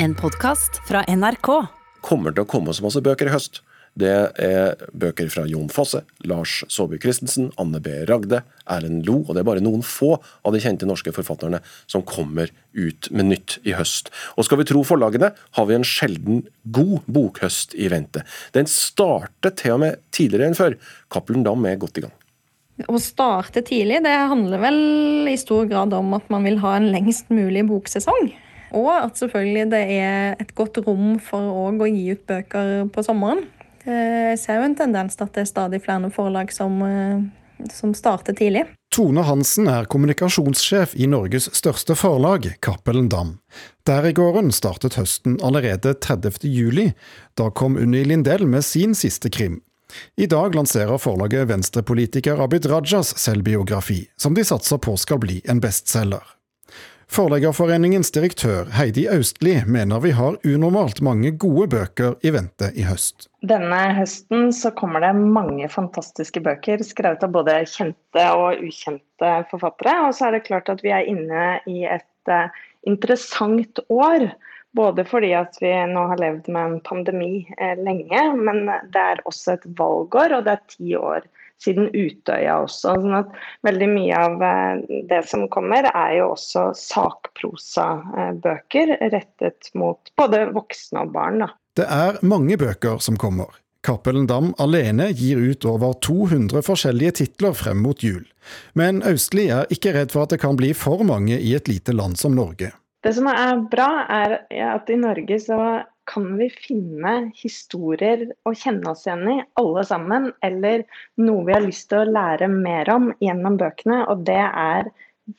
En podkast fra NRK. kommer til å komme så masse bøker i høst. Det er bøker fra Jon Fosse, Lars Saabye Christensen, Anne B. Ragde, Erlend Lo, og det er bare noen få av de kjente norske forfatterne som kommer ut med nytt i høst. Og skal vi tro forlagene, har vi en sjelden god bokhøst i vente. Den starter til og med tidligere enn før. Cappelen Dam er godt i gang. Å starte tidlig det handler vel i stor grad om at man vil ha en lengst mulig boksesong. Og at selvfølgelig det er et godt rom for å gi ut bøker på sommeren. Jeg ser jo en tendens til at det er stadig flere forlag som, eh, som starter tidlig. Tone Hansen er kommunikasjonssjef i Norges største forlag, Cappelen Dam. Der i gården startet høsten allerede 30. juli. Da kom Unni Lindell med sin siste krim. I dag lanserer forlaget venstrepolitiker Abid Rajas selvbiografi, som de satser på skal bli en bestselger. Forleggerforeningens direktør Heidi Austli mener vi har unormalt mange gode bøker i vente i høst. Denne høsten så kommer det mange fantastiske bøker skrevet av både kjente og ukjente forfattere. Og så er det klart at vi er inne i et uh, interessant år. Både fordi at vi nå har levd med en pandemi eh, lenge, men det er også et valgår, og det er ti år siden Utøya også. sånn at Veldig mye av eh, det som kommer, er jo også sakprosabøker rettet mot både voksne og barn. Da. Det er mange bøker som kommer. Cappelen Dam alene gir ut over 200 forskjellige titler frem mot jul. Men Austli er ikke redd for at det kan bli for mange i et lite land som Norge. Det som er bra, er at i Norge så kan vi finne historier å kjenne oss igjen i, alle sammen. Eller noe vi har lyst til å lære mer om gjennom bøkene. Og det er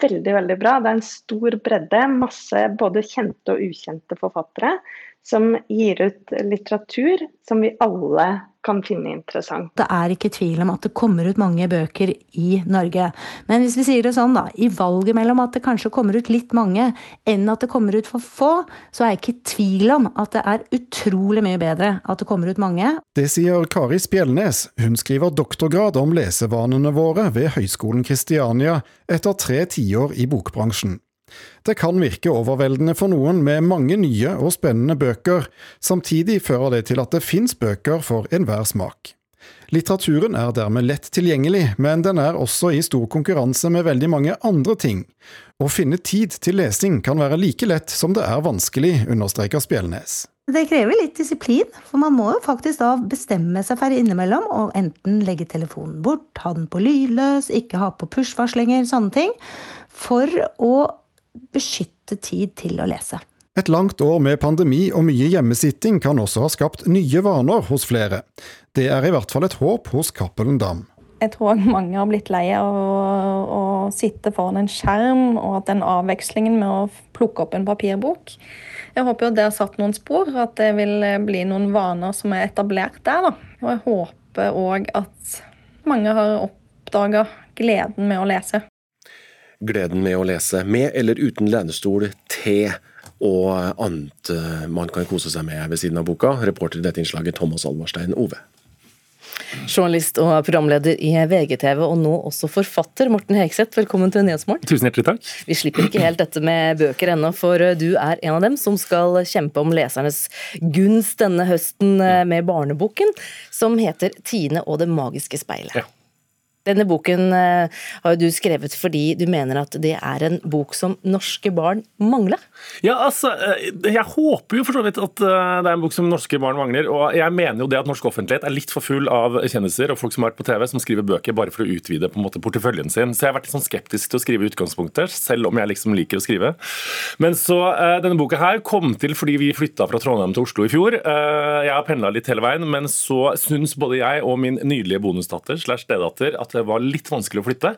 veldig, veldig bra. Det er en stor bredde. Masse både kjente og ukjente forfattere som gir ut litteratur som vi alle kan finne interessant. Det er ikke tvil om at det kommer ut mange bøker i Norge. Men hvis vi sier det sånn, da. I valget mellom at det kanskje kommer ut litt mange, enn at det kommer ut for få, så er jeg ikke i tvil om at det er utrolig mye bedre at det kommer ut mange. Det sier Kari Spjelnes. Hun skriver doktorgrad om lesevanene våre ved Høgskolen Kristiania etter tre tiår i bokbransjen. Det kan virke overveldende for noen med mange nye og spennende bøker, samtidig fører det til at det fins bøker for enhver smak. Litteraturen er dermed lett tilgjengelig, men den er også i stor konkurranse med veldig mange andre ting. Å finne tid til lesing kan være like lett som det er vanskelig, understreker Spjelnes. Det krever litt disiplin, for man må jo faktisk da bestemme seg for innimellom og enten legge telefonen bort, ha den på lydløs, ikke ha på push-varslinger, sånne ting, for å beskytte tid til å lese. Et langt år med pandemi og mye hjemmesitting kan også ha skapt nye vaner hos flere. Det er i hvert fall et håp hos Cappelen Dam. Jeg tror mange har blitt lei av å, å, sitte foran en skjerm, og at den avvekslingen med å plukke opp en papirbok Jeg håper jo det har satt noen spor, at det vil bli noen vaner som er etablert der. Da. Og jeg håper òg at mange har oppdaga gleden med å lese gleden med å lese, med eller uten lenestol, te og annet man kan kose seg med ved siden av boka. Reporter i dette innslaget Thomas Alvarstein Ove. Journalist og programleder i VGTV, og nå også forfatter. Morten Hegseth, velkommen til Nyhetsmorgen. Tusen hjertelig takk. Vi slipper ikke helt dette med bøker ennå, for du er en av dem som skal kjempe om lesernes gunst denne høsten eh, med barneboken, som heter 'Tine og det magiske speilet'. Ja. Denne boken eh, har du skrevet fordi du mener at det er en bok som norske barn mangler? Ja, altså, eh, jeg håper jo for så vidt at eh, det er en bok som norske barn mangler. Og jeg mener jo det at norsk offentlighet er litt for full av kjendiser og folk som har vært på TV, som skriver bøker bare for å utvide på en måte porteføljen sin. Så jeg har vært litt sånn skeptisk til å skrive utgangspunkter, selv om jeg liksom liker å skrive. Men så denne boka her kom til fordi vi flytta fra Trondheim til Oslo i fjor. Jeg har pendla litt hele veien, men så syns både jeg og min nydelige bonusdatter slash stedatter at det var litt vanskelig å flytte.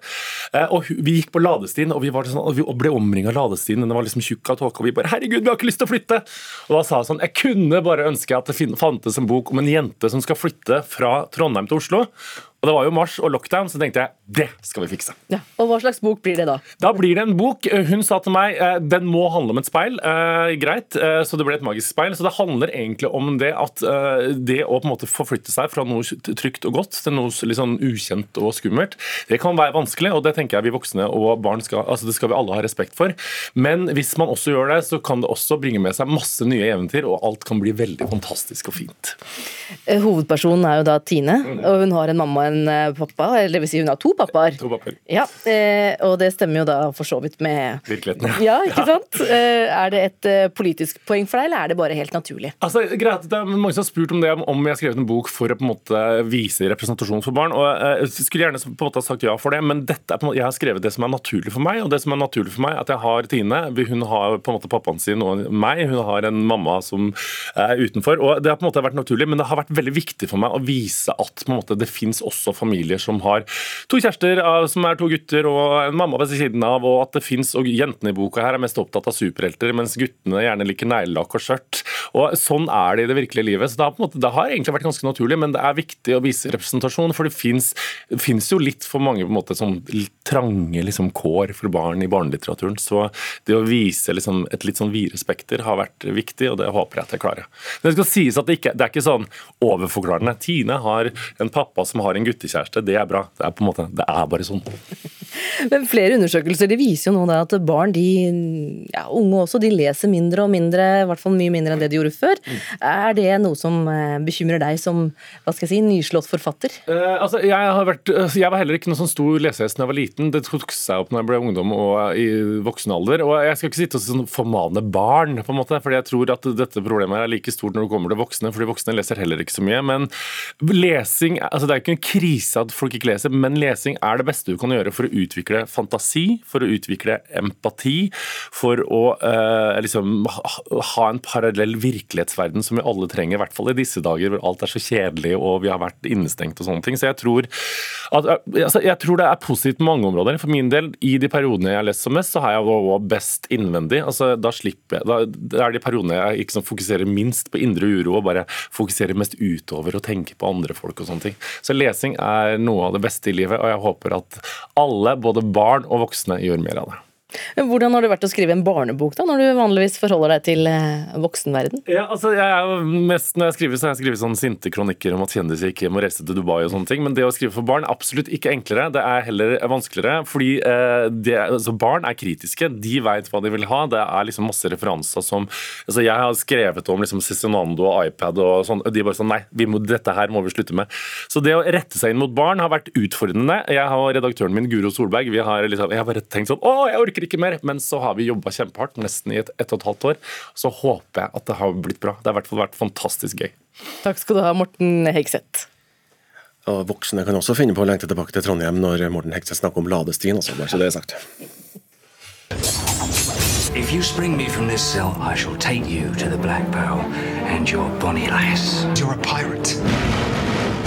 Eh, og Vi gikk på ladestien og vi, sånn, og vi ble omringa av ladestien. Den var liksom tjukk av tåke. Og vi bare 'herregud, vi har ikke lyst til å flytte'. Og da sa jeg sånn Jeg kunne bare ønske at det fantes en bok om en jente som skal flytte fra Trondheim til Oslo. Og det var jo mars og lockdown, så tenkte jeg det skal vi fikse. Ja. Og hva slags bok blir det da? Da blir det en bok. Hun sa til meg eh, den må handle om et speil. Eh, greit, eh, så det ble et magisk speil. Så det handler egentlig om det at eh, det å på en måte forflytte seg fra noe trygt og godt til noe litt sånn ukjent og skummelt, det kan være vanskelig, og det tenker jeg vi voksne og barn skal, altså det skal vi alle ha respekt for. Men hvis man også gjør det, så kan det også bringe med seg masse nye eventyr, og alt kan bli veldig fantastisk og fint. Eh, Hovedpersonen er jo da Tine, og hun har en mamma og en eh, pappa. Eller det vil si hun har to pappaer. To pappaer. Ja, eh, og det stemmer jo da for så vidt med Virkeligheten. Ja, ikke sant? Eh, Er det et politisk poeng for deg, eller er det bare helt naturlig? Altså, greit, det er Mange som har spurt om det, om jeg har skrevet en bok for å på en måte vise representasjon for barn. og Jeg skulle gjerne på en måte ha sagt ja for det, men dette er på en måte, jeg har skrevet det som er naturlig for meg. Og det som er naturlig for meg, at jeg har Tine. Hun har på en måte pappaen sin og meg. Hun har en mamma som er utenfor. og Det har på en måte vært naturlig, men det har vært veldig viktig for meg å vise at på en måte, det fins også familier som har to kjærester, eh, som er to gutter og en mamma ved siden av, og at det fins Og jentene i boka her er mest opptatt av superhelter, mens guttene gjerne liker neglelakk og skjørt. Og Sånn er det i det virkelige livet. så det har, måte, det har egentlig vært ganske naturlig, men det er viktig å vise representasjon, for det fins jo litt for mange på en måte sånn trange liksom, kår for barn i barnelitteraturen. Så det å vise liksom, et litt sånn videre spekter har vært viktig, og det håper jeg at jeg klarer. Men det skal sies at det, ikke, det er ikke sånn overforklarende. Tine har en pappa som har en guttekjæreste, det er bra. Det er på en måte, det er bare sånn. Men flere undersøkelser de viser jo nå da at barn, de, ja, unge også, de leser mindre og mindre, i hvert fall mye mindre enn det de gjorde før. Er det noe som eh, bekymrer deg som hva skal jeg si, nyslått forfatter? Eh, altså, jeg, har vært, altså, jeg var heller ikke noen sånn stor lesehest da jeg var liten. Det tok seg opp når jeg ble ungdom og i voksen alder. Og jeg skal ikke sitte og sånn formane barn, på en måte, fordi jeg tror at dette problemet er like stort når det kommer til voksne, fordi voksne leser heller ikke så mye. Men lesing altså Det er ikke en krise at folk ikke leser, men lesing er det beste du kan gjøre for å utvikle fantasi, for å utvikle empati, for å eh, liksom ha en parallell virkelighetsverden som vi alle trenger, i hvert fall i disse dager hvor alt er så kjedelig og vi har vært innestengt og sånne ting. Så jeg tror, at, altså, jeg tror det er positivt på mange områder. For min del, i de periodene jeg har lest som mest, så har jeg også best innvendig. Altså, da slipper jeg, da, det er de periodene jeg sånn fokuserer minst på indre uro og bare fokuserer mest utover og tenker på andre folk og sånne ting. Så lesing er noe av det beste i livet, og jeg håper at alle, både barn og voksne, gjør mer av det. Hvordan har det vært å skrive en barnebok, da, når du vanligvis forholder deg til eh, voksenverden? Ja, altså, mest, Når jeg skriver, så har jeg skrevet sånne sinte kronikker om at kjendiser ikke må reise til Dubai og sånne ting, men det å skrive for barn er absolutt ikke enklere. Det er heller vanskeligere, fordi eh, det, altså, barn er kritiske. De veit hva de vil ha. Det er liksom masse referanser som altså, Jeg har skrevet om liksom Cezinando og iPad og sånn, og de bare sånn Nei, må, dette her må vi slutte med. Så det å rette seg inn mot barn har vært utfordrende. Jeg har redaktøren min, Guro Solberg, vi har liksom, jeg har bare tenkt sånn Å, jeg orker ikke mer. Men så har vi jobba kjempehardt, nesten i et, ett og et halvt år. Så håper jeg at det har blitt bra. Det har i hvert fall vært fantastisk gøy. Takk skal du ha, Morten Hegseth. Og voksne kan også finne på å lengte tilbake til Trondheim når Morten Hegseth snakker om ladestien. Altså, bare så det er sagt. If you spring me from this cell, I shall take you to the Black Pearl and your bonny lass. You're a pirate.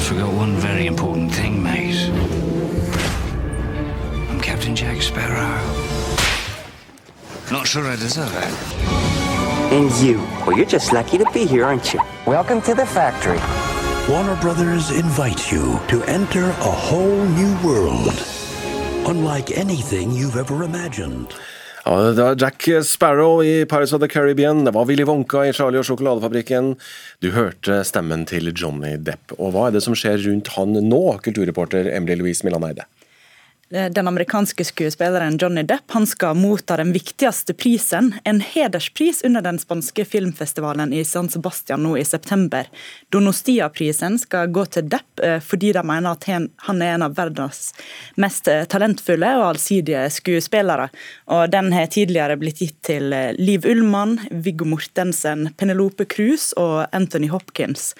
Forgot one very important thing, mate. I'm Captain Jack Sparrow. Not sure I deserve it. And you? Well, you're just lucky to be here, aren't you? Welcome to the factory. Warner Brothers invites you to enter a whole new world. Unlike anything you've ever imagined. Ja, det var Jack Sparrow i Pirates of the Caribbean, det var Willy Wonka i Charlie og sjokoladefabrikken. Du hørte stemmen til Johnny Depp. Og hva er det som skjer rundt han nå, kulturreporter Emily Louise Millan Eide? Den amerikanske skuespilleren Johnny Depp han skal motta den viktigste prisen, en hederspris under den spanske filmfestivalen i San Sebastian nå i september. Donostia-prisen skal gå til Depp eh, fordi de mener at han er en av verdens mest eh, talentfulle og allsidige skuespillere. Og Den har tidligere blitt gitt til eh, Liv Ullmann, Viggo Mortensen, Penelope Cruz og Anthony Hopkins.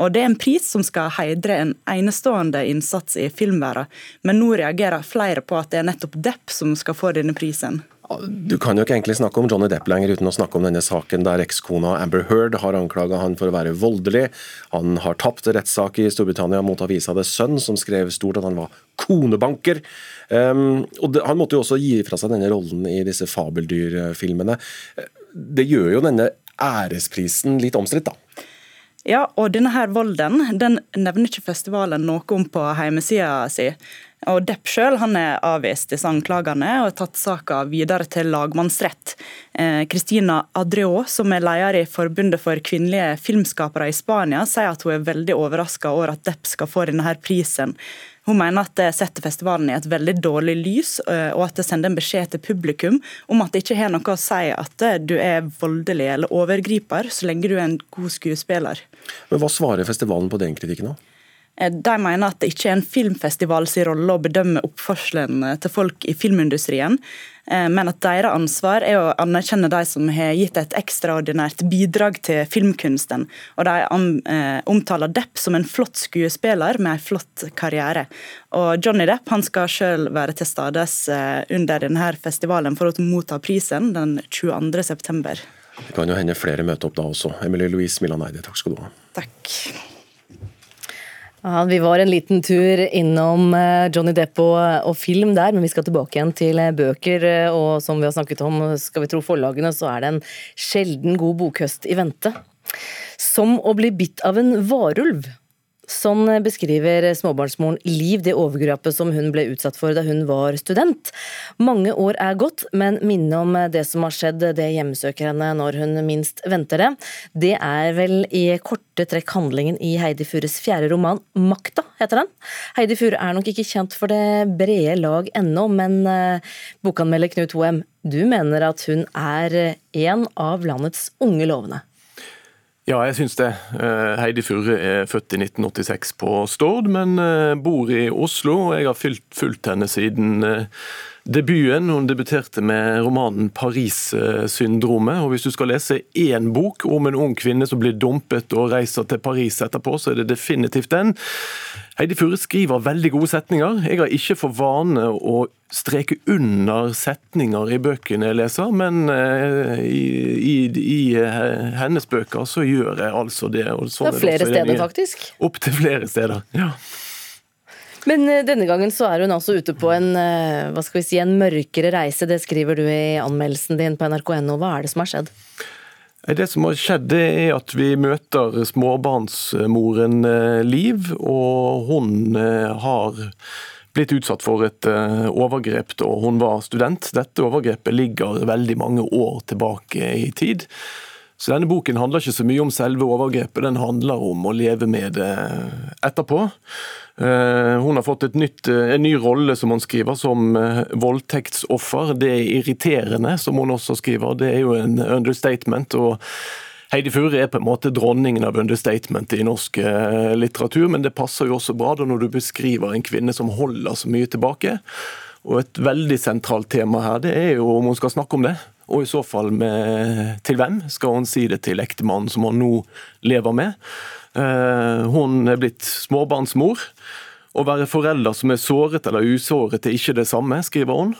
Og Det er en pris som skal heidre en enestående innsats i filmverden, men nå reagerer flere på at det er nettopp Depp som skal få denne prisen. Du kan jo ikke egentlig snakke om Johnny Depp lenger uten å snakke om denne saken der ekskona Amber Heard har anklaga han for å være voldelig. Han har tapt rettssak i Storbritannia mot avisa The Sun, som skrev stort at han var konebanker. Um, og det, Han måtte jo også gi fra seg denne rollen i disse fabeldyrfilmene. Det gjør jo denne æresprisen litt omstridt, da. Ja, og denne her volden den nevner ikke festivalen noe om på hjemmesida si. Og Depp sjøl er avvist disse anklagene og har tatt saka videre til lagmannsrett. Kristina eh, Adriot, som er leder i Forbundet for kvinnelige filmskapere i Spania, sier at hun er veldig overraska over at Depp skal få denne prisen. Hun mener at det setter festivalen i et veldig dårlig lys, eh, og at det sender en beskjed til publikum om at det ikke har noe å si at eh, du er voldelig eller overgriper, så lenge du er en god skuespiller. Men Hva svarer festivalen på den kritikken? da? Eh, de mener at det ikke er en filmfestivals rolle å bedømme oppførselen til folk i filmindustrien, eh, men at deres ansvar er å anerkjenne de som har gitt et ekstraordinært bidrag til filmkunsten. Og De eh, omtaler Depp som en flott skuespiller med en flott karriere. Og Johnny Depp han skal selv være til stades under denne festivalen for å motta prisen den 22.9. Det kan jo hende flere møter opp da også. Emilie Louise Milaneide, takk skal du ha. Takk. Ja, vi var en liten tur innom eh, Johnny Depp og, og, film der, men vi skal tilbake igjen til eh, bøker. Eh, og som vi har snakket om, skal vi tro forlagene, så er det en sjelden god bokhøst i vente. Som å bli bitt av en varulv. Sånn beskriver småbarnsmoren Liv det overgrepet som hun ble utsatt for da hun var student. Mange år er gått, men minnet om det som har skjedd, det hjemsøker henne når hun minst venter det. Det er vel i korte trekk handlingen i Heidi Fures fjerde roman, 'Makta', heter den. Heidi Fure er nok ikke kjent for det brede lag ennå, men eh, bokanmelder Knut Hoem, du mener at hun er en av landets unge lovende? Ja, jeg syns det. Eh, Heidi Furre er født i 1986 på Stord, men eh, bor i Oslo. og Jeg har fulgt henne siden eh, debuten. Hun debuterte med romanen 'Paris-syndromet'. og Hvis du skal lese én bok om en ung kvinne som blir dumpet og reiser til Paris etterpå, så er det definitivt den. Heidi Furre skriver veldig gode setninger. Jeg har ikke for vane å streke under setninger i bøkene jeg leser, men uh, i, i, i uh, hennes bøker så gjør jeg altså det. Det er flere steder, faktisk? Opp til flere steder, ja. Men uh, denne gangen så er hun altså ute på en hva skal vi si, en mørkere reise. Det skriver du i anmeldelsen din på nrk.no. Hva er det som har skjedd? Det som har skjedd, er at vi møter småbarnsmoren Liv, og hun har blitt utsatt for et eh, overgrep da hun var student. Dette overgrepet ligger veldig mange år tilbake i tid. Så denne boken handler ikke så mye om selve overgrepet, den handler om å leve med det etterpå. Eh, hun har fått nytt, eh, en ny rolle, som hun skriver, som voldtektsoffer. Det er irriterende, som hun også skriver. Det er jo en understatement. og Heidi Fure er på en måte dronningen av understatement i norsk eh, litteratur, men det passer jo også bra da når du beskriver en kvinne som holder så mye tilbake. Og Et veldig sentralt tema her det er jo om hun skal snakke om det. Og i så fall med, til hvem skal hun si det til ektemannen som hun nå lever med. Eh, hun er blitt småbarnsmor. Å være forelder som er såret eller usåret er ikke det samme, skriver hun.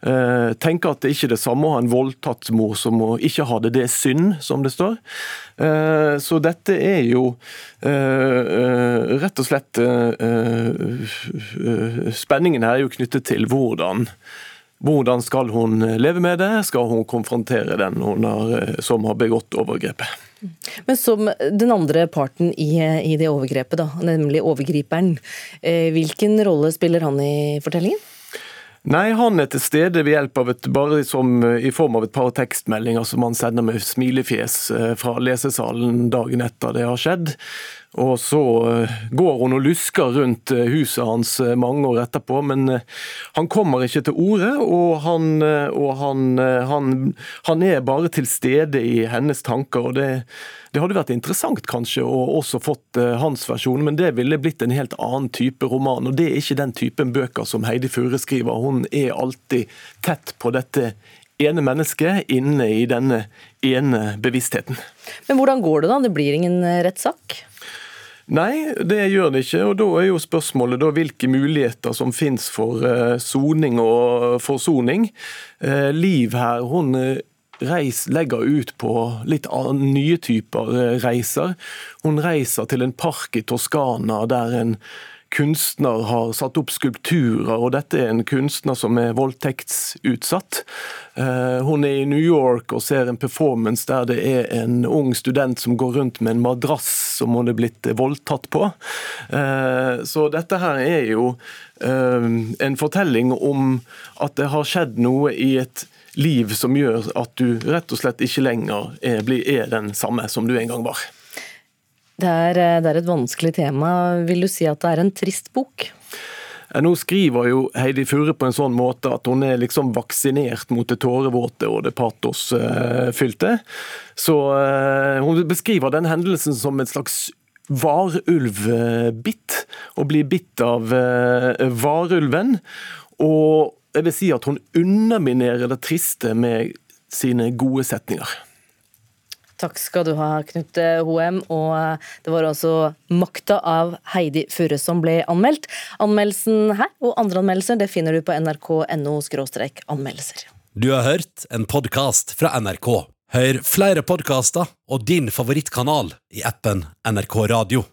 Eh, tenker at det ikke er det samme å ha en voldtatt mor som å ikke ha det. Det er synd, som det står. Eh, så dette er jo rett og slett Spenningen her er jo knyttet til hvordan hvordan skal hun leve med det? Skal hun konfrontere den har, som har begått overgrepet? Men som den andre parten i, i det overgrepet, da, nemlig overgriperen, hvilken rolle spiller han i fortellingen? Nei, han er til stede ved hjelp av et, bare som, i form av et par tekstmeldinger som han sender med smilefjes eh, fra lesesalen dagen etter det har skjedd. Og så eh, går hun og lusker rundt eh, huset hans eh, mange år etterpå, men han kommer ikke til orde. Og, han, og han, han, han, er bare til stede i hennes tanker. og det, det hadde vært interessant kanskje å også fått hans versjon, men det ville blitt en helt annen type roman. og Det er ikke den typen bøker som Heidi Fure skriver. Hun er alltid tett på dette ene mennesket inne i denne ene bevisstheten. Men hvordan går det da? Det blir ingen rettssak? Nei, det gjør det ikke. og Da er jo spørsmålet da, hvilke muligheter som finnes for eh, soning og forsoning. Eh, Liv her, hun eh, reis, legger ut på litt nye typer reiser. Hun reiser til en park i Toskana der en kunstner har satt opp skulpturer, og dette er en kunstner som er voldtektsutsatt. Eh, hun er i New York og ser en performance der det er en ung student som går rundt med en madrass som hun er blitt voldtatt på. Eh, så dette her er jo en fortelling om at det har skjedd noe i et liv som gjør at du rett og slett ikke lenger er, er den samme som du en gang var. Det er, eh, det er, et vanskelig tema. Vil du si at det er en trist bok? Nå skriver jo Heidi Furre på en sånn måte at hun er liksom vaksinert mot det tårevåte og det patosfylte. Så eh, hun beskriver den hendelsen som et slags varulvbitt. Og blir bitt av eh, varulven. Og jeg vil si at hun underminerer det triste med sine gode setninger. Takk skal du ha, Knut Hoem. Og det var altså 'Makta' av Heidi Furre som ble anmeldt. Anmeldelsen her og andre anmeldelser det finner du på nrk.no anmeldelser. Du har hørt en podkast fra NRK. Hør flere podkaster og din favorittkanal i appen NRK Radio.